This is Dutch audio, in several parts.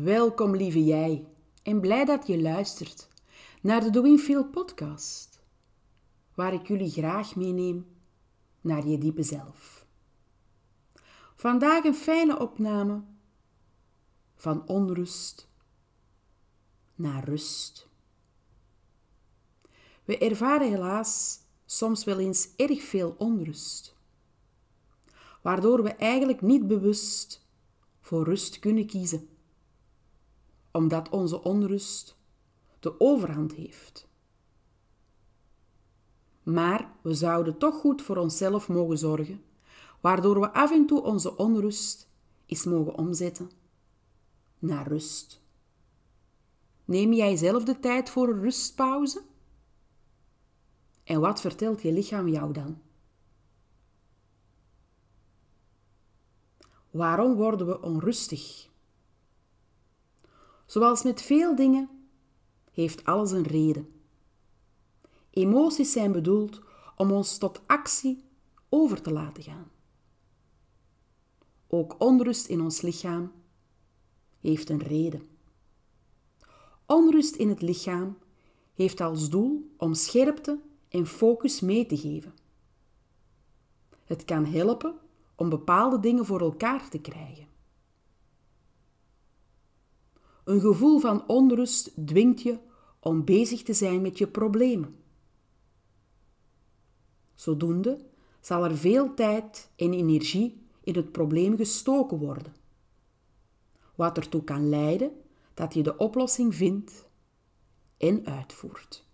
Welkom lieve jij en blij dat je luistert naar de Doing Feel podcast, waar ik jullie graag meeneem naar je diepe zelf. Vandaag een fijne opname van onrust naar rust. We ervaren helaas soms wel eens erg veel onrust, waardoor we eigenlijk niet bewust voor rust kunnen kiezen omdat onze onrust de overhand heeft. Maar we zouden toch goed voor onszelf mogen zorgen, waardoor we af en toe onze onrust eens mogen omzetten naar rust. Neem jij zelf de tijd voor een rustpauze? En wat vertelt je lichaam jou dan? Waarom worden we onrustig? Zoals met veel dingen heeft alles een reden. Emoties zijn bedoeld om ons tot actie over te laten gaan. Ook onrust in ons lichaam heeft een reden. Onrust in het lichaam heeft als doel om scherpte en focus mee te geven. Het kan helpen om bepaalde dingen voor elkaar te krijgen. Een gevoel van onrust dwingt je om bezig te zijn met je problemen. Zodoende zal er veel tijd en energie in het probleem gestoken worden, wat ertoe kan leiden dat je de oplossing vindt en uitvoert.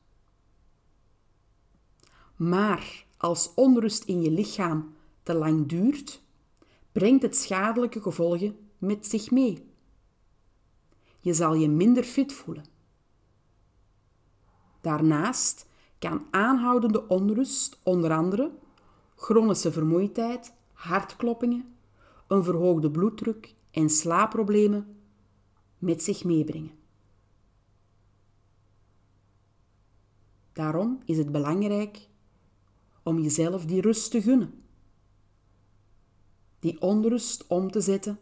Maar als onrust in je lichaam te lang duurt, brengt het schadelijke gevolgen met zich mee. Je zal je minder fit voelen. Daarnaast kan aanhoudende onrust onder andere chronische vermoeidheid, hartkloppingen, een verhoogde bloeddruk en slaapproblemen met zich meebrengen. Daarom is het belangrijk om jezelf die rust te gunnen. Die onrust om te zetten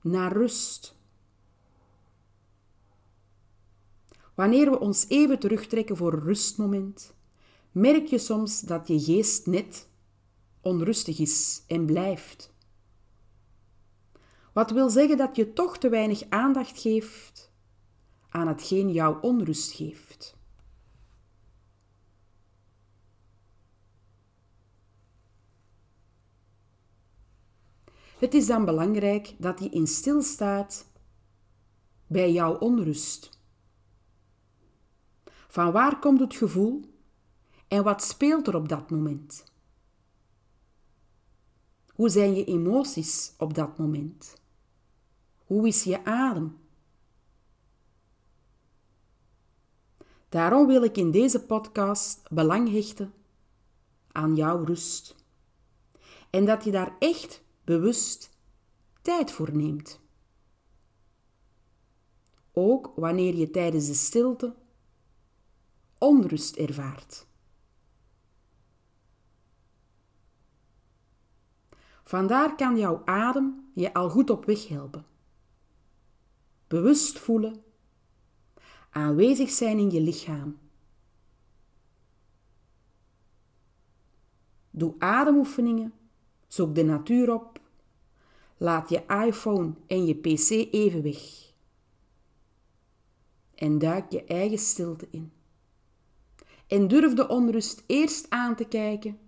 naar rust. Wanneer we ons even terugtrekken voor een rustmoment, merk je soms dat je geest net onrustig is en blijft. Wat wil zeggen dat je toch te weinig aandacht geeft aan hetgeen jou onrust geeft. Het is dan belangrijk dat je in stilstaat bij jouw onrust. Van waar komt het gevoel en wat speelt er op dat moment? Hoe zijn je emoties op dat moment? Hoe is je adem? Daarom wil ik in deze podcast belang hechten aan jouw rust. En dat je daar echt bewust tijd voor neemt. Ook wanneer je tijdens de stilte onrust ervaart. Vandaar kan jouw adem je al goed op weg helpen. Bewust voelen, aanwezig zijn in je lichaam. Doe ademoefeningen, zoek de natuur op, laat je iPhone en je PC even weg en duik je eigen stilte in en durf de onrust eerst aan te kijken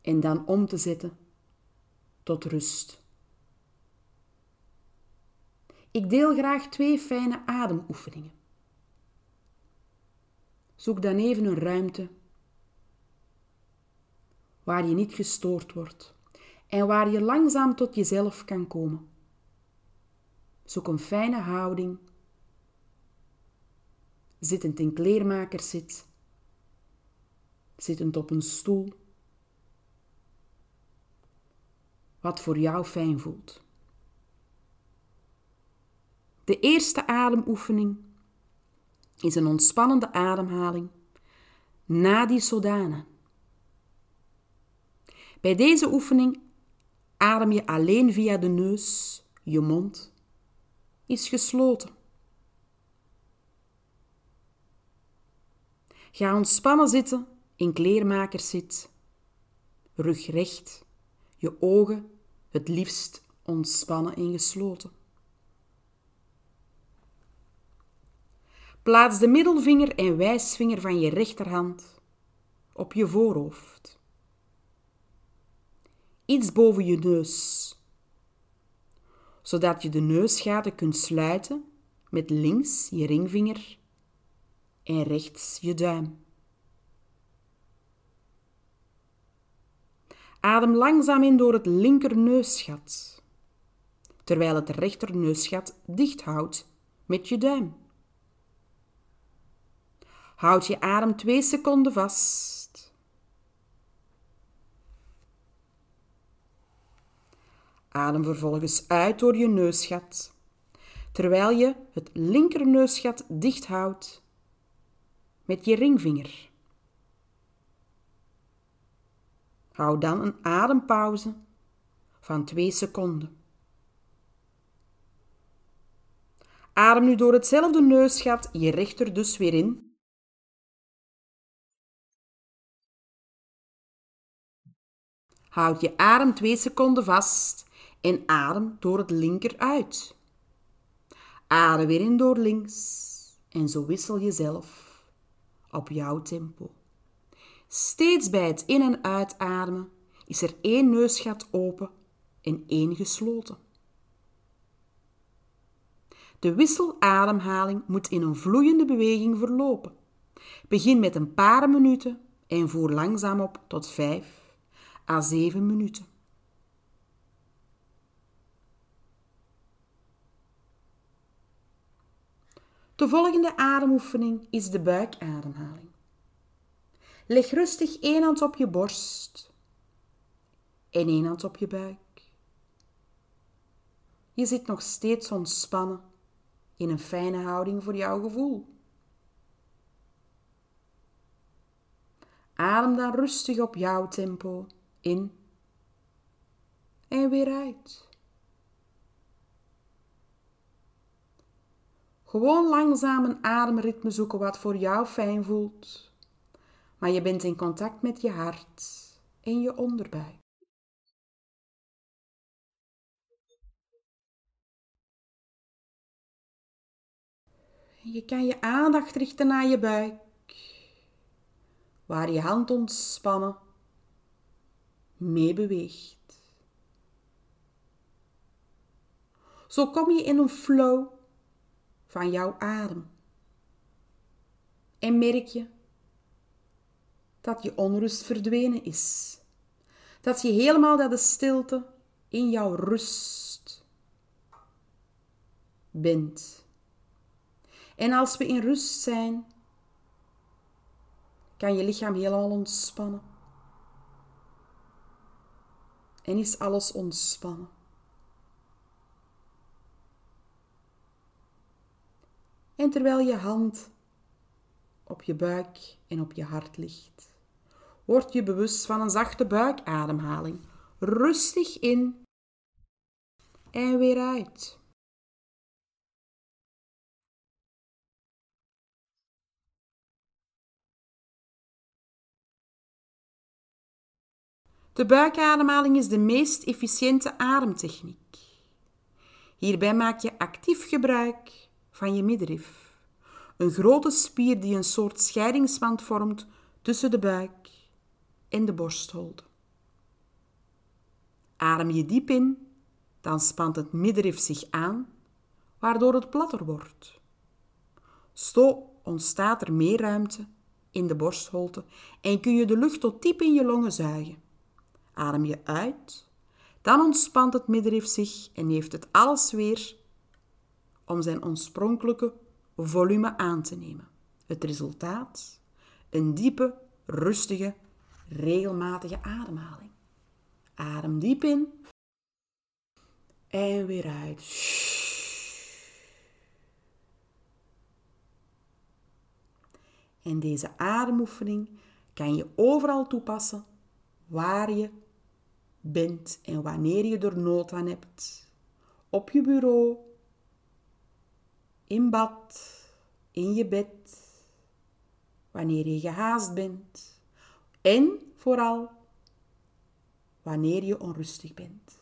en dan om te zetten tot rust. Ik deel graag twee fijne ademoefeningen. Zoek dan even een ruimte waar je niet gestoord wordt en waar je langzaam tot jezelf kan komen. Zoek een fijne houding zittend in kleermakerszit, zittend op een stoel. Wat voor jou fijn voelt. De eerste ademoefening is een ontspannende ademhaling na die sodane. Bij deze oefening adem je alleen via de neus Je mond is gesloten. Ga ontspannen zitten in kleermakerszit. Rug recht, je ogen het liefst ontspannen en gesloten. Plaats de middelvinger en wijsvinger van je rechterhand op je voorhoofd. Iets boven je neus, zodat je de neusgaten kunt sluiten met links je ringvinger en rechts je duim. Adem langzaam in door het linkerneusgat, terwijl het rechterneusgat dicht houdt met je duim. Houd je adem twee seconden vast. Adem vervolgens uit door je neusgat, terwijl je het linkerneusgat dicht houdt met je ringvinger. Hou dan een adempauze van 2 seconden. Adem nu door hetzelfde neusgat je rechter dus weer in. Houd je adem 2 seconden vast en adem door het linker uit. Adem weer in door links en zo wissel je zelf op jouw tempo. Steeds bij het in- en uitademen is er één neusgat open en één gesloten. De wisselademhaling moet in een vloeiende beweging verlopen. Begin met een paar minuten en voer langzaam op tot 5 à 7 minuten. De volgende ademoefening is de buikademhaling. Leg rustig één hand op je borst en één hand op je buik. Je zit nog steeds ontspannen in een fijne houding voor jouw gevoel. Adem dan rustig op jouw tempo in en weer uit. Gewoon langzaam een ademritme zoeken wat voor jou fijn voelt. Maar je bent in contact met je hart en je onderbuik. Je kan je aandacht richten naar je buik, waar je hand ontspannen mee beweegt. Zo kom je in een flow van jouw adem. En merk je dat je onrust verdwenen is. Dat je helemaal dat de stilte in jouw rust bent. En als we in rust zijn, kan je lichaam helemaal ontspannen. En is alles ontspannen. Terwijl je hand op je buik en op je hart ligt, word je bewust van een zachte buikademhaling. Rustig in en weer uit. De buikademhaling is de meest efficiënte ademtechniek. Hierbij maak je actief gebruik van je middenrif. Een grote spier die een soort scheidingswand vormt tussen de buik en de borstholte. Adem je diep in, dan spant het middenrif zich aan, waardoor het platter wordt. Zo ontstaat er meer ruimte in de borstholte en kun je de lucht tot diep in je longen zuigen. Adem je uit, dan ontspant het middenrif zich en heeft het alles weer om zijn oorspronkelijke volume aan te nemen. Het resultaat? Een diepe, rustige, regelmatige ademhaling. Adem diep in en weer uit. En deze ademoefening kan je overal toepassen waar je bent en wanneer je er nood aan hebt op je bureau, in bad, in je bed, wanneer je gehaast bent en vooral wanneer je onrustig bent.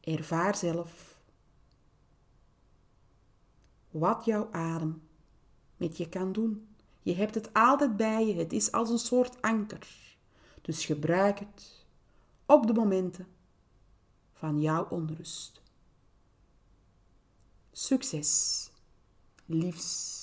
Ervaar zelf wat jouw adem met je kan doen. Je hebt het altijd bij je, het is als een soort anker. Dus gebruik het op de momenten van jouw onrust. Succes! Liefs!